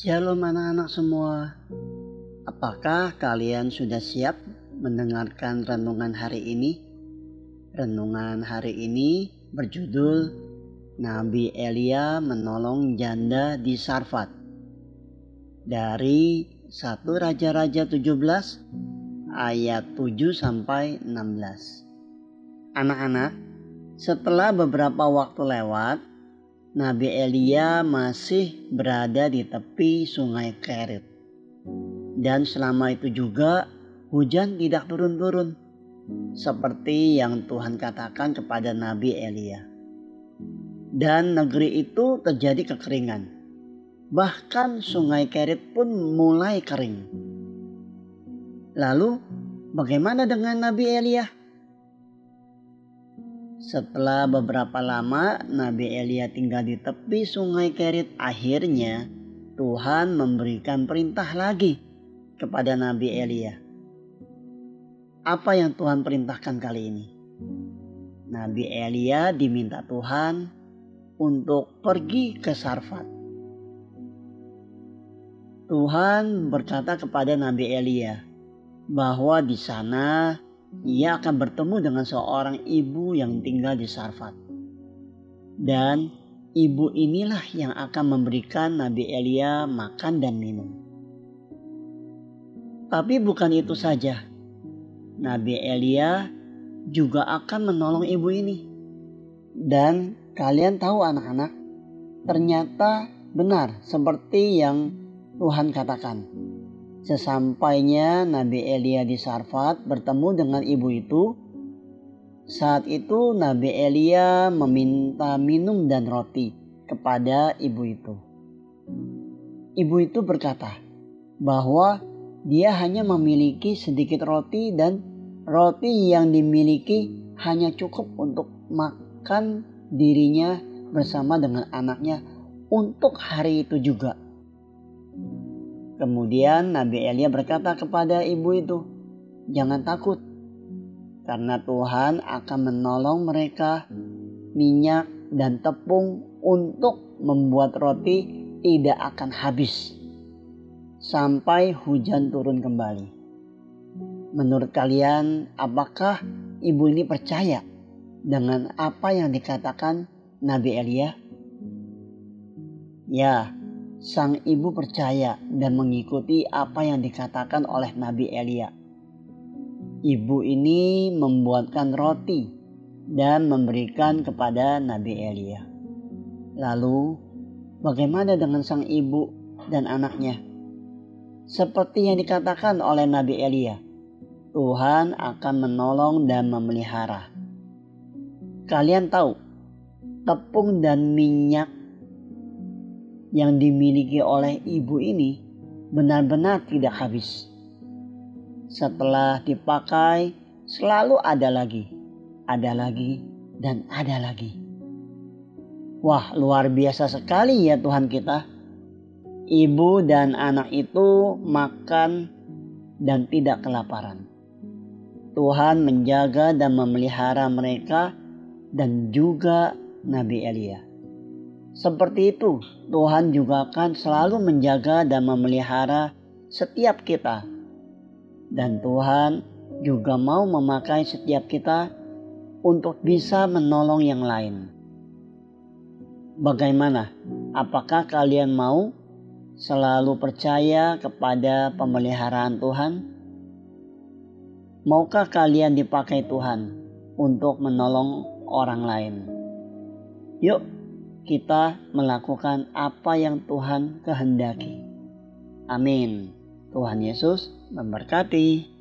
Shalom anak-anak semua. Apakah kalian sudah siap mendengarkan renungan hari ini? Renungan hari ini berjudul Nabi Elia menolong janda di Sarfat. Dari 1 Raja-Raja 17 ayat 7 sampai 16. Anak-anak, setelah beberapa waktu lewat, Nabi Elia masih berada di tepi sungai Kerit. Dan selama itu juga hujan tidak turun-turun. Seperti yang Tuhan katakan kepada Nabi Elia. Dan negeri itu terjadi kekeringan. Bahkan sungai Kerit pun mulai kering. Lalu bagaimana dengan Nabi Elia? Setelah beberapa lama Nabi Elia tinggal di tepi sungai Kerit, akhirnya Tuhan memberikan perintah lagi kepada Nabi Elia. Apa yang Tuhan perintahkan kali ini? Nabi Elia diminta Tuhan untuk pergi ke Sarfat. Tuhan berkata kepada Nabi Elia bahwa di sana ia akan bertemu dengan seorang ibu yang tinggal di Sarfat. Dan ibu inilah yang akan memberikan Nabi Elia makan dan minum. Tapi bukan itu saja. Nabi Elia juga akan menolong ibu ini. Dan kalian tahu anak-anak, ternyata benar seperti yang Tuhan katakan Sesampainya Nabi Elia di Sarfat bertemu dengan ibu itu, saat itu Nabi Elia meminta minum dan roti kepada ibu itu. Ibu itu berkata bahwa dia hanya memiliki sedikit roti dan roti yang dimiliki hanya cukup untuk makan dirinya bersama dengan anaknya untuk hari itu juga. Kemudian Nabi Elia berkata kepada ibu itu, "Jangan takut, karena Tuhan akan menolong mereka minyak dan tepung untuk membuat roti tidak akan habis sampai hujan turun kembali." Menurut kalian, apakah ibu ini percaya dengan apa yang dikatakan Nabi Elia? Ya, sang ibu percaya dan mengikuti apa yang dikatakan oleh Nabi Elia. Ibu ini membuatkan roti dan memberikan kepada Nabi Elia. Lalu, bagaimana dengan sang ibu dan anaknya? Seperti yang dikatakan oleh Nabi Elia, Tuhan akan menolong dan memelihara. Kalian tahu, tepung dan minyak yang dimiliki oleh ibu ini benar-benar tidak habis. Setelah dipakai, selalu ada lagi, ada lagi, dan ada lagi. Wah, luar biasa sekali ya Tuhan kita. Ibu dan anak itu makan dan tidak kelaparan. Tuhan menjaga dan memelihara mereka dan juga Nabi Elia. Seperti itu, Tuhan juga akan selalu menjaga dan memelihara setiap kita. Dan Tuhan juga mau memakai setiap kita untuk bisa menolong yang lain. Bagaimana? Apakah kalian mau selalu percaya kepada pemeliharaan Tuhan? Maukah kalian dipakai Tuhan untuk menolong orang lain? Yuk, kita melakukan apa yang Tuhan kehendaki. Amin. Tuhan Yesus memberkati.